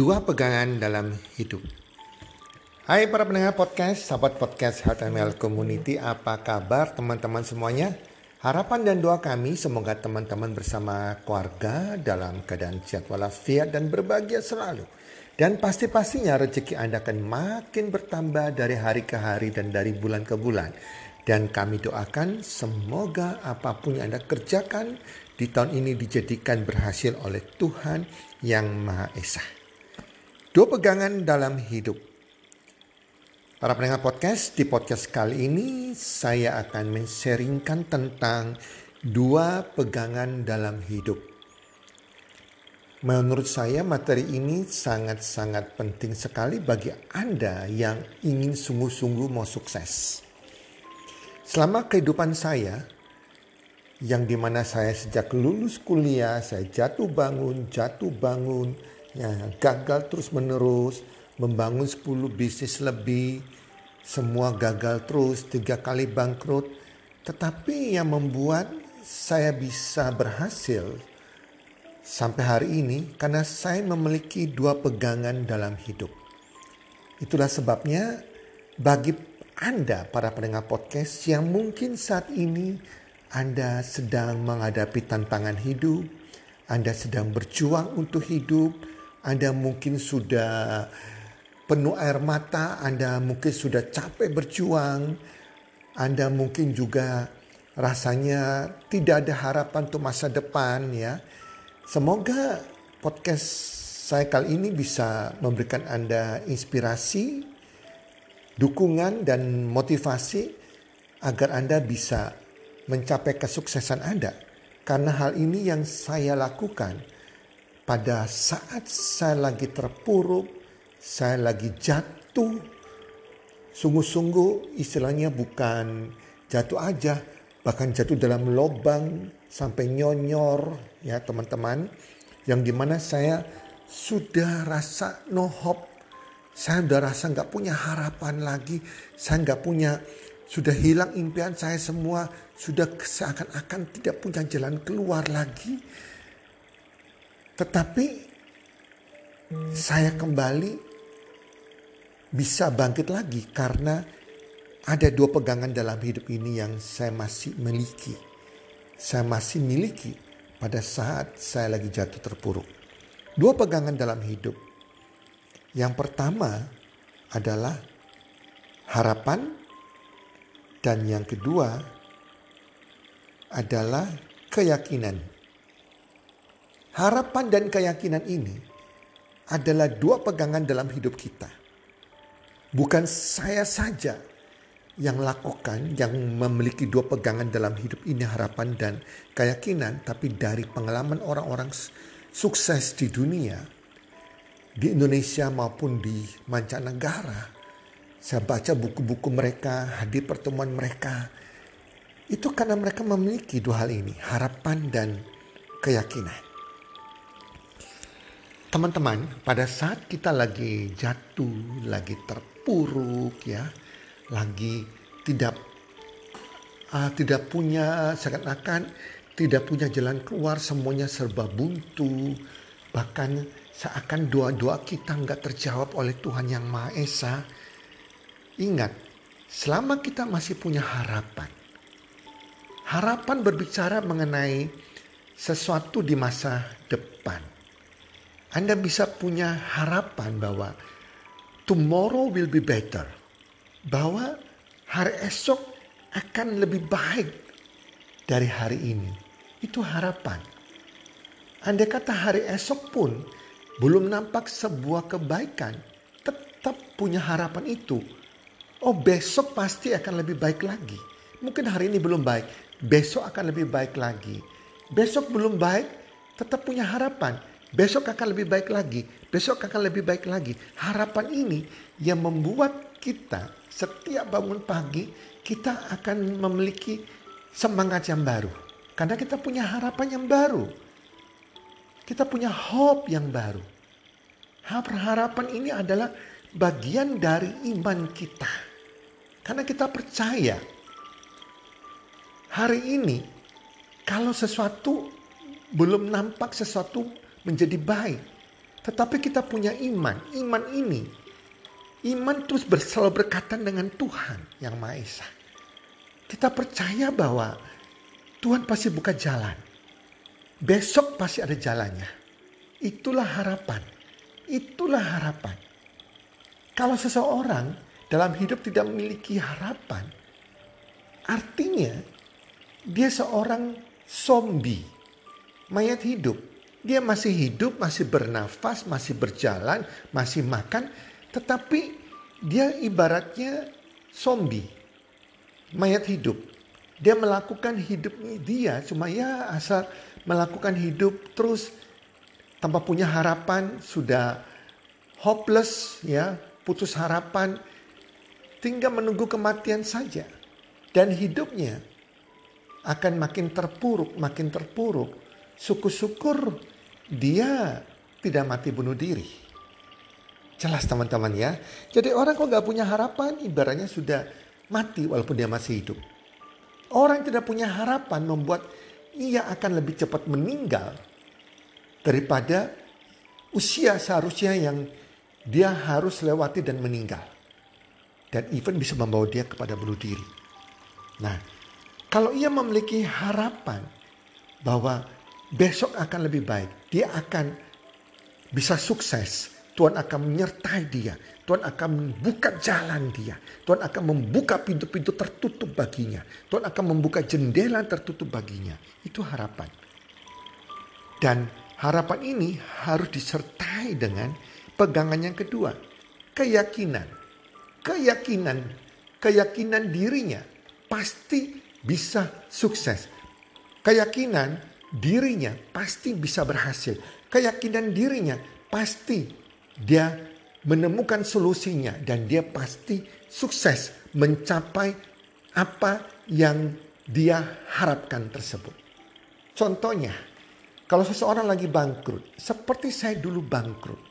Dua pegangan dalam hidup. Hai para pendengar podcast, sahabat podcast HTML Community, apa kabar teman-teman semuanya? Harapan dan doa kami semoga teman-teman bersama keluarga dalam keadaan sehat walafiat dan berbahagia selalu. Dan pasti-pastinya rezeki Anda akan makin bertambah dari hari ke hari dan dari bulan ke bulan. Dan kami doakan semoga apa pun yang Anda kerjakan di tahun ini dijadikan berhasil oleh Tuhan yang Maha Esa. Dua pegangan dalam hidup. Para pendengar podcast, di podcast kali ini saya akan men-sharingkan tentang dua pegangan dalam hidup. Menurut saya materi ini sangat-sangat penting sekali bagi Anda yang ingin sungguh-sungguh mau sukses. Selama kehidupan saya, yang di mana saya sejak lulus kuliah, saya jatuh bangun, jatuh bangun, ya, gagal terus menerus, membangun 10 bisnis lebih, semua gagal terus, tiga kali bangkrut. Tetapi yang membuat saya bisa berhasil sampai hari ini karena saya memiliki dua pegangan dalam hidup. Itulah sebabnya bagi anda, para pendengar podcast, yang mungkin saat ini Anda sedang menghadapi tantangan hidup, Anda sedang berjuang untuk hidup, Anda mungkin sudah penuh air mata, Anda mungkin sudah capek berjuang, Anda mungkin juga rasanya tidak ada harapan untuk masa depan ya. Semoga podcast saya kali ini bisa memberikan Anda inspirasi, dukungan dan motivasi agar Anda bisa mencapai kesuksesan Anda. Karena hal ini yang saya lakukan pada saat saya lagi terpuruk, saya lagi jatuh. Sungguh-sungguh istilahnya bukan jatuh aja, bahkan jatuh dalam lubang sampai nyonyor ya teman-teman. Yang di mana saya sudah rasa no hope saya udah rasa nggak punya harapan lagi. Saya nggak punya, sudah hilang impian saya semua. Sudah seakan-akan tidak punya jalan keluar lagi. Tetapi saya kembali bisa bangkit lagi karena ada dua pegangan dalam hidup ini yang saya masih miliki. Saya masih miliki pada saat saya lagi jatuh terpuruk. Dua pegangan dalam hidup yang pertama adalah harapan dan yang kedua adalah keyakinan. Harapan dan keyakinan ini adalah dua pegangan dalam hidup kita. Bukan saya saja yang lakukan, yang memiliki dua pegangan dalam hidup ini harapan dan keyakinan, tapi dari pengalaman orang-orang sukses di dunia, di Indonesia maupun di mancanegara. Saya baca buku-buku mereka, hadir pertemuan mereka. Itu karena mereka memiliki dua hal ini, harapan dan keyakinan. Teman-teman, pada saat kita lagi jatuh, lagi terpuruk ya, lagi tidak uh, tidak punya seakan-akan tidak punya jalan keluar, semuanya serba buntu, bahkan seakan doa-doa kita nggak terjawab oleh Tuhan yang Maha Esa. Ingat, selama kita masih punya harapan, harapan berbicara mengenai sesuatu di masa depan. Anda bisa punya harapan bahwa tomorrow will be better. Bahwa hari esok akan lebih baik dari hari ini. Itu harapan. Anda kata hari esok pun belum nampak sebuah kebaikan, tetap punya harapan itu. Oh besok pasti akan lebih baik lagi. Mungkin hari ini belum baik, besok akan lebih baik lagi. Besok belum baik, tetap punya harapan. Besok akan lebih baik lagi, besok akan lebih baik lagi. Harapan ini yang membuat kita setiap bangun pagi, kita akan memiliki semangat yang baru. Karena kita punya harapan yang baru. Kita punya hope yang baru. Harapan ini adalah bagian dari iman kita. Karena kita percaya hari ini kalau sesuatu belum nampak sesuatu menjadi baik. Tetapi kita punya iman. Iman ini, iman terus selalu berkaitan dengan Tuhan yang Maha Esa. Kita percaya bahwa Tuhan pasti buka jalan. Besok pasti ada jalannya. Itulah harapan. Itulah harapan. Kalau seseorang dalam hidup tidak memiliki harapan, artinya dia seorang zombie, mayat hidup. Dia masih hidup, masih bernafas, masih berjalan, masih makan, tetapi dia ibaratnya zombie, mayat hidup. Dia melakukan hidupnya dia cuma ya asal melakukan hidup terus tanpa punya harapan, sudah hopeless ya, putus harapan, tinggal menunggu kematian saja. Dan hidupnya akan makin terpuruk, makin terpuruk. Syukur-syukur dia tidak mati bunuh diri. Jelas teman-teman ya. Jadi orang kok gak punya harapan ibaratnya sudah mati walaupun dia masih hidup. Orang tidak punya harapan membuat ia akan lebih cepat meninggal daripada usia seharusnya yang dia harus lewati dan meninggal. Dan even bisa membawa dia kepada bunuh diri. Nah, kalau ia memiliki harapan bahwa besok akan lebih baik, dia akan bisa sukses. Tuhan akan menyertai dia. Tuhan akan membuka jalan dia. Tuhan akan membuka pintu-pintu tertutup baginya. Tuhan akan membuka jendela tertutup baginya. Itu harapan. Dan Harapan ini harus disertai dengan pegangan yang kedua, keyakinan. Keyakinan, keyakinan dirinya pasti bisa sukses. Keyakinan dirinya pasti bisa berhasil. Keyakinan dirinya pasti dia menemukan solusinya dan dia pasti sukses mencapai apa yang dia harapkan tersebut. Contohnya, kalau seseorang lagi bangkrut, seperti saya dulu bangkrut.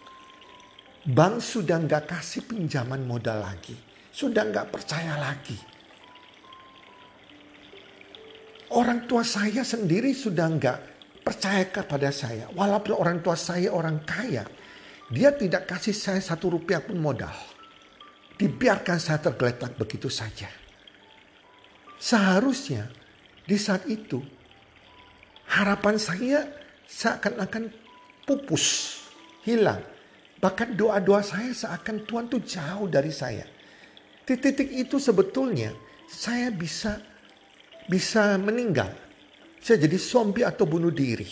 Bank sudah nggak kasih pinjaman modal lagi. Sudah nggak percaya lagi. Orang tua saya sendiri sudah nggak percaya kepada saya. Walaupun orang tua saya orang kaya. Dia tidak kasih saya satu rupiah pun modal. Dibiarkan saya tergeletak begitu saja. Seharusnya di saat itu harapan saya seakan-akan pupus, hilang. Bahkan doa-doa saya seakan Tuhan tuh jauh dari saya. Di titik itu sebetulnya saya bisa bisa meninggal. Saya jadi zombie atau bunuh diri.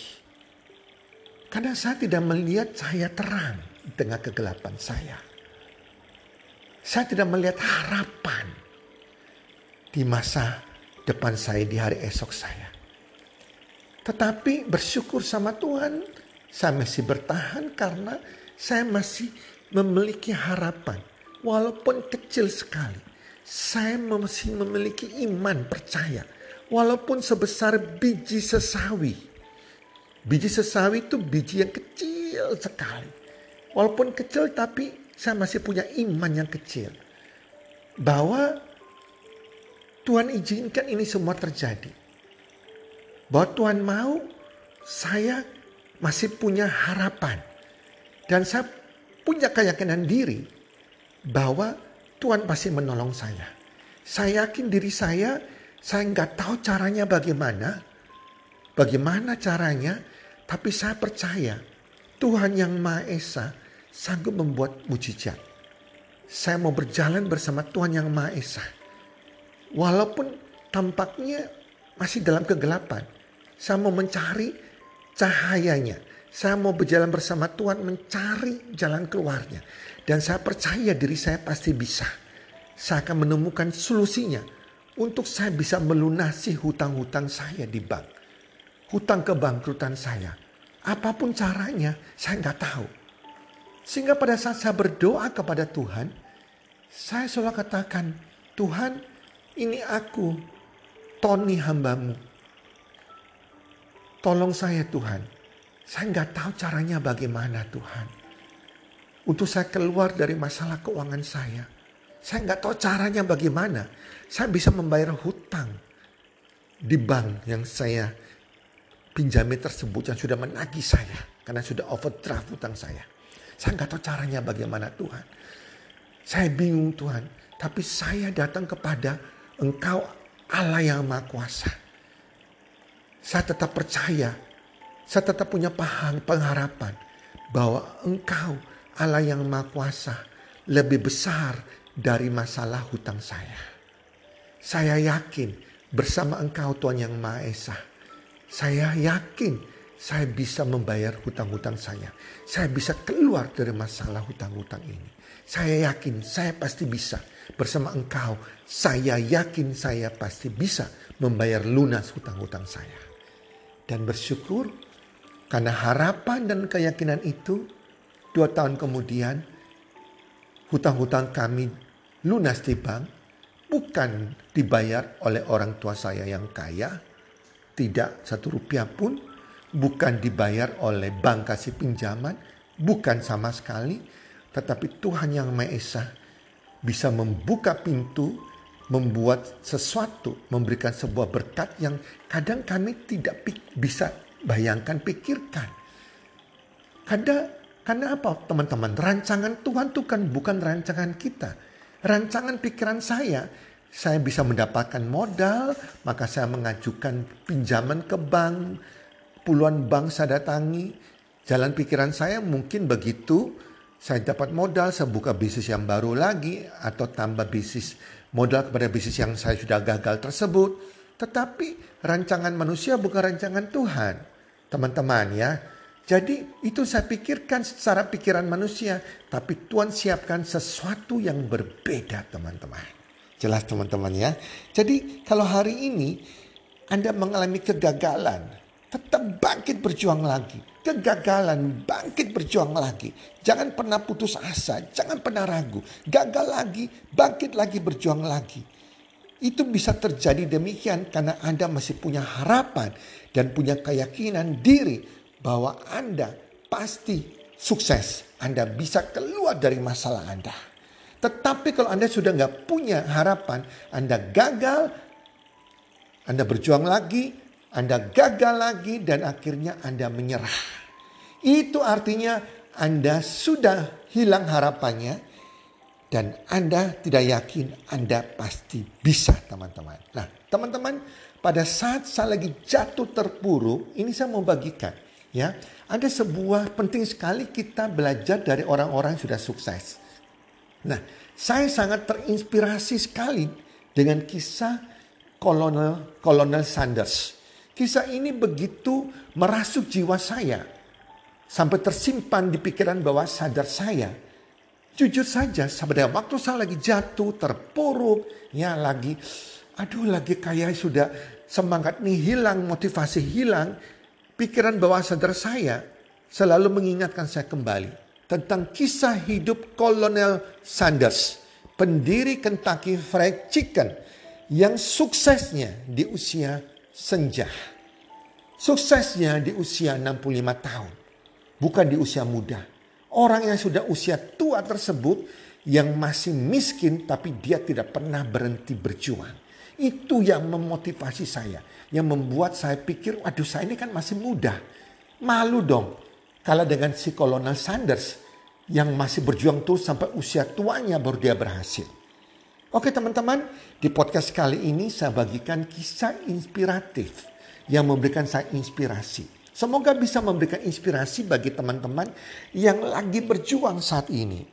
Karena saya tidak melihat cahaya terang di tengah kegelapan saya. Saya tidak melihat harapan di masa depan saya di hari esok saya. Tetapi bersyukur sama Tuhan, saya masih bertahan karena saya masih memiliki harapan. Walaupun kecil sekali, saya masih memiliki iman percaya. Walaupun sebesar biji sesawi. Biji sesawi itu biji yang kecil sekali. Walaupun kecil tapi saya masih punya iman yang kecil. Bahwa Tuhan izinkan ini semua terjadi bahwa Tuhan mau saya masih punya harapan. Dan saya punya keyakinan diri bahwa Tuhan pasti menolong saya. Saya yakin diri saya, saya nggak tahu caranya bagaimana. Bagaimana caranya, tapi saya percaya Tuhan yang Maha Esa sanggup membuat mujizat. Saya mau berjalan bersama Tuhan yang Maha Esa. Walaupun tampaknya masih dalam kegelapan. Saya mau mencari cahayanya. Saya mau berjalan bersama Tuhan mencari jalan keluarnya. Dan saya percaya diri saya pasti bisa. Saya akan menemukan solusinya. Untuk saya bisa melunasi hutang-hutang saya di bank. Hutang kebangkrutan saya. Apa pun caranya saya nggak tahu. Sehingga pada saat saya berdoa kepada Tuhan. Saya selalu katakan Tuhan ini aku Tony hambamu Tolong saya Tuhan. Saya nggak tahu caranya bagaimana Tuhan. Untuk saya keluar dari masalah keuangan saya. Saya nggak tahu caranya bagaimana. Saya bisa membayar hutang di bank yang saya pinjami tersebut yang sudah menagih saya. Karena sudah overdraft hutang saya. Saya nggak tahu caranya bagaimana Tuhan. Saya bingung Tuhan. Tapi saya datang kepada Engkau Allah yang Maha Kuasa. Saya tetap percaya. Saya tetap punya paham, pengharapan. Bahwa Engkau Allah yang Maha Kuasa lebih besar dari masalah hutang saya. Saya yakin bersama Engkau Tuhan yang Maha Esa. Saya yakin saya bisa membayar hutang-hutang saya. Saya bisa keluar dari masalah hutang-hutang ini. Saya yakin saya pasti bisa. Bersama engkau, saya yakin saya pasti bisa membayar lunas hutang-hutang saya. Dan bersyukur karena harapan dan keyakinan itu, dua tahun kemudian, hutang-hutang kami lunas di bank, bukan dibayar oleh orang tua saya yang kaya, tidak satu rupiah pun, bukan dibayar oleh bank kasih pinjaman, bukan sama sekali, tetapi Tuhan yang Maha Esa bisa membuka pintu, membuat sesuatu, memberikan sebuah berkat yang kadang kami tidak bisa bayangkan, pikirkan. Kadang, karena apa teman-teman? Rancangan Tuhan itu kan bukan rancangan kita. Rancangan pikiran saya, saya bisa mendapatkan modal, maka saya mengajukan pinjaman ke bank, puluhan bank saya datangi. Jalan pikiran saya mungkin begitu, saya dapat modal, saya buka bisnis yang baru lagi, atau tambah bisnis modal kepada bisnis yang saya sudah gagal tersebut. Tetapi rancangan manusia bukan rancangan Tuhan. Teman-teman ya. Jadi itu saya pikirkan secara pikiran manusia. Tapi Tuhan siapkan sesuatu yang berbeda teman-teman. Jelas teman-teman ya. Jadi kalau hari ini Anda mengalami kegagalan. Tetap bangkit berjuang lagi. Kegagalan, bangkit berjuang lagi. Jangan pernah putus asa, jangan pernah ragu. Gagal lagi, bangkit lagi berjuang lagi. Itu bisa terjadi demikian karena Anda masih punya harapan dan punya keyakinan diri bahwa Anda pasti sukses. Anda bisa keluar dari masalah Anda. Tetapi kalau Anda sudah nggak punya harapan, Anda gagal, Anda berjuang lagi, anda gagal lagi dan akhirnya Anda menyerah. Itu artinya Anda sudah hilang harapannya dan Anda tidak yakin Anda pasti bisa teman-teman. Nah teman-teman pada saat saya lagi jatuh terpuruk ini saya mau bagikan ya. Ada sebuah penting sekali kita belajar dari orang-orang yang sudah sukses. Nah saya sangat terinspirasi sekali dengan kisah Kolonel Kolonel Sanders. Kisah ini begitu merasuk jiwa saya. Sampai tersimpan di pikiran bawah sadar saya. Jujur saja, pada waktu saya lagi jatuh, terpuruk, ya lagi, aduh lagi kayak sudah semangat nih hilang, motivasi hilang. Pikiran bawah sadar saya selalu mengingatkan saya kembali tentang kisah hidup Kolonel Sanders, pendiri Kentucky Fried Chicken yang suksesnya di usia senja. Suksesnya di usia 65 tahun, bukan di usia muda. Orang yang sudah usia tua tersebut yang masih miskin tapi dia tidak pernah berhenti berjuang. Itu yang memotivasi saya, yang membuat saya pikir, waduh saya ini kan masih muda. Malu dong kalau dengan si Kolonel Sanders yang masih berjuang terus sampai usia tuanya baru dia berhasil. Oke teman-teman, di podcast kali ini saya bagikan kisah inspiratif yang memberikan saya inspirasi. Semoga bisa memberikan inspirasi bagi teman-teman yang lagi berjuang saat ini.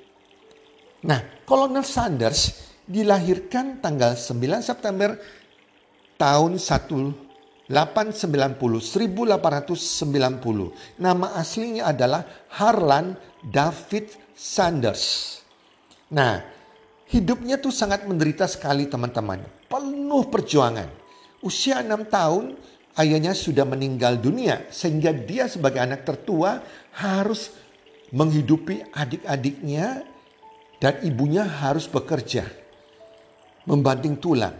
Nah, Kolonel Sanders dilahirkan tanggal 9 September tahun 1890, 1890. Nama aslinya adalah Harlan David Sanders. Nah, Hidupnya tuh sangat menderita sekali teman-teman. Penuh perjuangan. Usia enam tahun ayahnya sudah meninggal dunia. Sehingga dia sebagai anak tertua harus menghidupi adik-adiknya. Dan ibunya harus bekerja. Membanting tulang.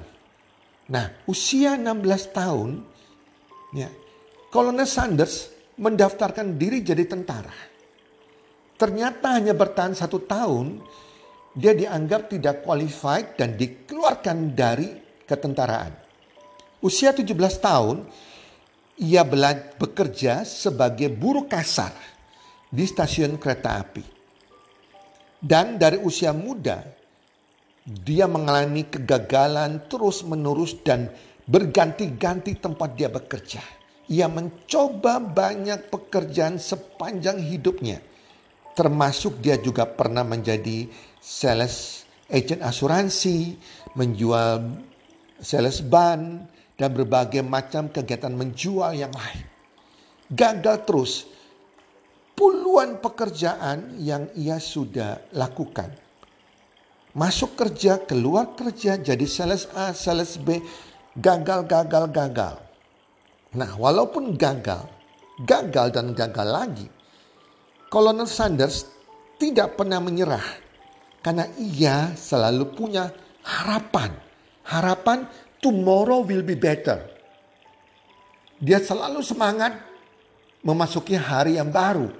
Nah usia 16 tahun. Ya, Kolonel Sanders mendaftarkan diri jadi tentara. Ternyata hanya bertahan satu tahun dia dianggap tidak qualified dan dikeluarkan dari ketentaraan. Usia 17 tahun, ia bekerja sebagai buruh kasar di stasiun kereta api. Dan dari usia muda, dia mengalami kegagalan terus-menerus dan berganti-ganti tempat dia bekerja. Ia mencoba banyak pekerjaan sepanjang hidupnya. Termasuk dia juga pernah menjadi sales agent asuransi, menjual sales ban, dan berbagai macam kegiatan menjual yang lain. Gagal terus puluhan pekerjaan yang ia sudah lakukan. Masuk kerja, keluar kerja, jadi sales A, sales B, gagal, gagal, gagal. Nah, walaupun gagal, gagal dan gagal lagi, Colonel Sanders tidak pernah menyerah karena ia selalu punya harapan. Harapan tomorrow will be better. Dia selalu semangat memasuki hari yang baru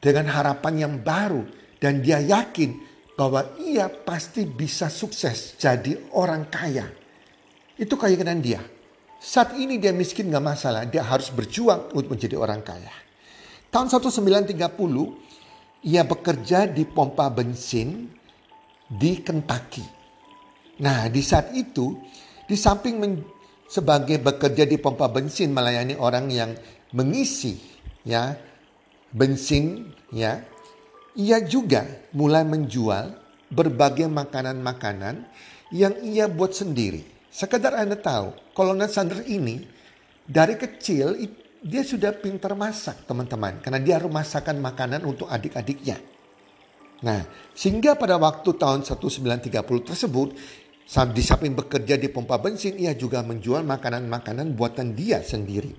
dengan harapan yang baru dan dia yakin bahwa ia pasti bisa sukses jadi orang kaya. Itu keyakinan dia. Saat ini dia miskin gak masalah, dia harus berjuang untuk menjadi orang kaya. Tahun 1930 ia bekerja di pompa bensin di Kentucky. Nah di saat itu di samping sebagai bekerja di pompa bensin melayani orang yang mengisi ya bensin ya, ia juga mulai menjual berbagai makanan-makanan yang ia buat sendiri. Sekedar Anda tahu, Kolonel Sanders ini dari kecil dia sudah pintar masak teman-teman. Karena dia harus masakan makanan untuk adik-adiknya. Nah, sehingga pada waktu tahun 1930 tersebut, di samping bekerja di pompa bensin, ia juga menjual makanan-makanan buatan dia sendiri.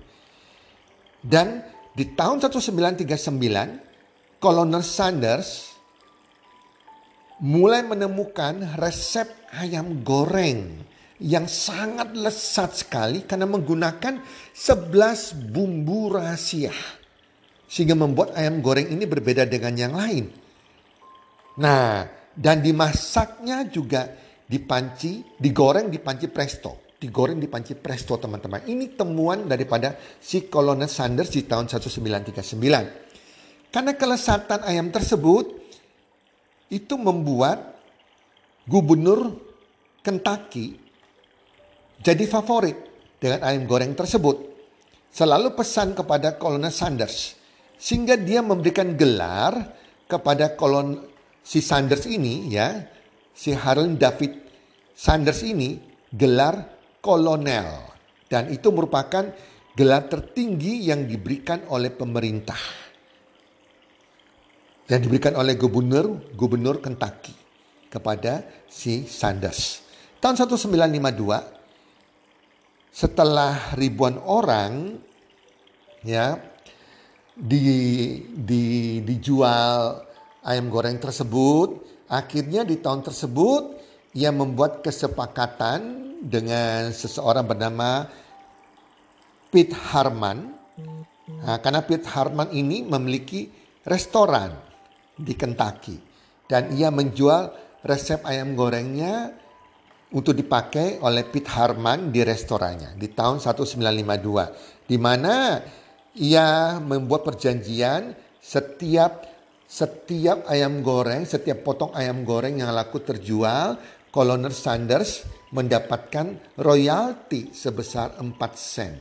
Dan di tahun 1939, Kolonel Sanders mulai menemukan resep ayam goreng yang sangat lesat sekali karena menggunakan 11 bumbu rahasia. Sehingga membuat ayam goreng ini berbeda dengan yang lain. Nah, dan dimasaknya juga dipanci, digoreng di panci presto digoreng di panci presto teman-teman. Ini temuan daripada si Kolonel Sanders di tahun 1939. Karena kelesatan ayam tersebut itu membuat gubernur Kentucky jadi favorit dengan ayam goreng tersebut. Selalu pesan kepada Kolonel Sanders. Sehingga dia memberikan gelar kepada kolon si Sanders ini ya. Si Harold David Sanders ini gelar kolonel. Dan itu merupakan gelar tertinggi yang diberikan oleh pemerintah. Yang diberikan oleh gubernur, gubernur Kentucky kepada si Sanders. Tahun 1952 setelah ribuan orang ya di, di dijual ayam goreng tersebut, akhirnya di tahun tersebut ia membuat kesepakatan dengan seseorang bernama Pete Harman. Nah, karena Pete Harman ini memiliki restoran di Kentucky dan ia menjual resep ayam gorengnya untuk dipakai oleh Pete Harman di restorannya di tahun 1952 di mana ia membuat perjanjian setiap setiap ayam goreng, setiap potong ayam goreng yang laku terjual, Colonel Sanders mendapatkan royalti sebesar 4 sen.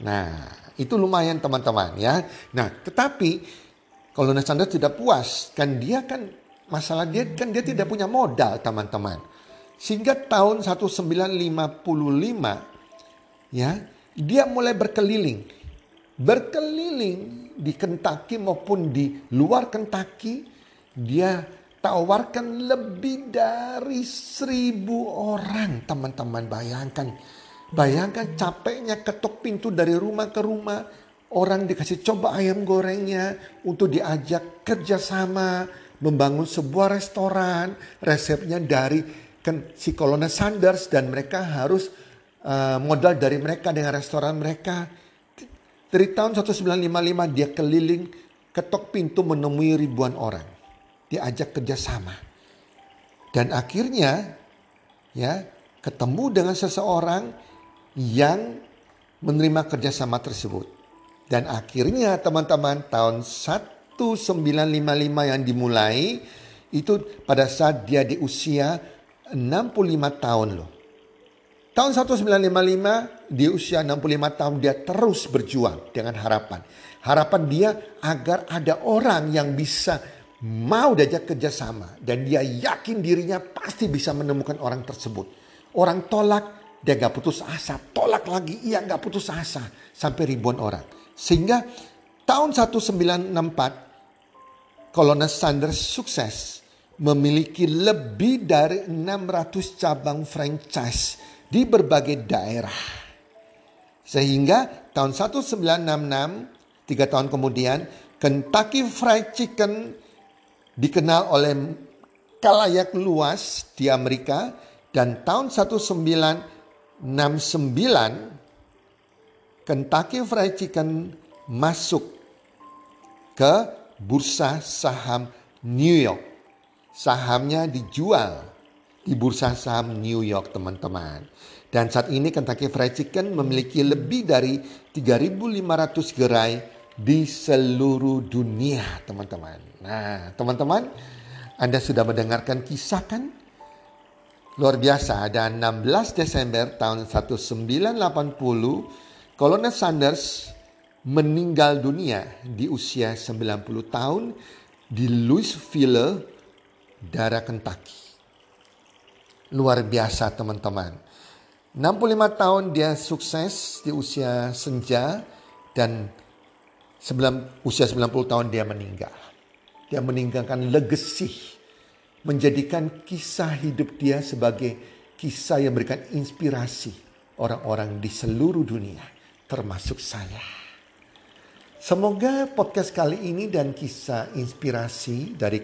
Nah, itu lumayan teman-teman ya. Nah, tetapi kalau Sanders tidak puas, kan dia kan masalah dia kan dia tidak punya modal teman-teman. Sehingga tahun 1955 ya, dia mulai berkeliling. Berkeliling di Kentucky maupun di luar Kentucky, dia tawarkan lebih dari seribu orang. Teman-teman bayangkan. Bayangkan capeknya ketok pintu dari rumah ke rumah. Orang dikasih coba ayam gorengnya untuk diajak kerjasama membangun sebuah restoran. Resepnya dari kan, si Kolonel Sanders dan mereka harus uh, modal dari mereka dengan restoran mereka. Dari tahun 1955 dia keliling ketok pintu menemui ribuan orang diajak kerjasama. Dan akhirnya ya ketemu dengan seseorang yang menerima kerjasama tersebut. Dan akhirnya teman-teman tahun 1955 yang dimulai Itu pada saat dia di usia 65 tahun loh. Tahun 1955 di usia 65 tahun dia terus berjuang dengan harapan. Harapan dia agar ada orang yang bisa mau diajak kerjasama. Dan dia yakin dirinya pasti bisa menemukan orang tersebut. Orang tolak, dia gak putus asa. Tolak lagi, iya gak putus asa. Sampai ribuan orang. Sehingga tahun 1964 Kolonel Sanders sukses memiliki lebih dari 600 cabang franchise di berbagai daerah. Sehingga tahun 1966, tiga tahun kemudian, Kentucky Fried Chicken dikenal oleh kalayak luas di Amerika dan tahun 1969 Kentucky Fried Chicken masuk ke bursa saham New York. Sahamnya dijual di bursa saham New York teman-teman. Dan saat ini Kentucky Fried Chicken memiliki lebih dari 3.500 gerai di seluruh dunia teman-teman. Nah teman-teman Anda sudah mendengarkan kisah kan? Luar biasa ada 16 Desember tahun 1980 Kolonel Sanders meninggal dunia di usia 90 tahun di Louisville, daerah Kentucky. Luar biasa teman-teman. 65 tahun dia sukses di usia senja dan usia 90 tahun dia meninggal. Dia meninggalkan legacy, menjadikan kisah hidup dia sebagai kisah yang memberikan inspirasi orang-orang di seluruh dunia, termasuk saya. Semoga podcast kali ini dan kisah inspirasi dari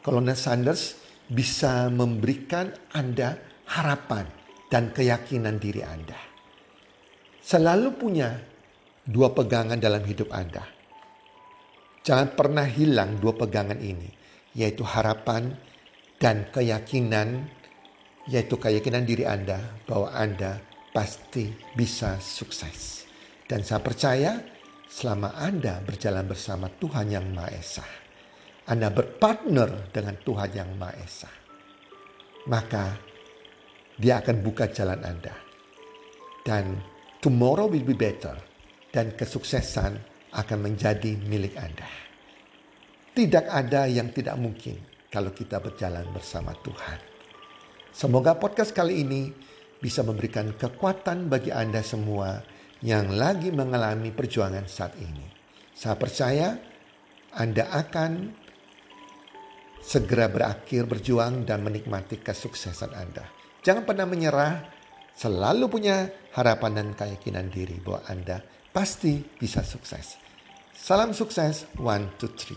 Kolonel Sanders bisa memberikan Anda harapan dan keyakinan diri Anda. Selalu punya dua pegangan dalam hidup Anda. Jangan pernah hilang dua pegangan ini, yaitu harapan dan keyakinan, yaitu keyakinan diri Anda bahwa Anda pasti bisa sukses. Dan saya percaya selama Anda berjalan bersama Tuhan Yang Maha Esa, anda berpartner dengan Tuhan Yang Maha Esa, maka Dia akan buka jalan Anda. Dan tomorrow will be better. Dan kesuksesan akan menjadi milik Anda. Tidak ada yang tidak mungkin kalau kita berjalan bersama Tuhan. Semoga podcast kali ini bisa memberikan kekuatan bagi Anda semua yang lagi mengalami perjuangan saat ini. Saya percaya Anda akan segera berakhir berjuang dan menikmati kesuksesan Anda. Jangan pernah menyerah, selalu punya harapan dan keyakinan diri bahwa Anda pasti bisa sukses. Salam sukses, one, two, three.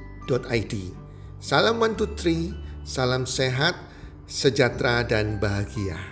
healthcommunity.id. Salam one two three. Salam sehat, sejahtera, dan bahagia.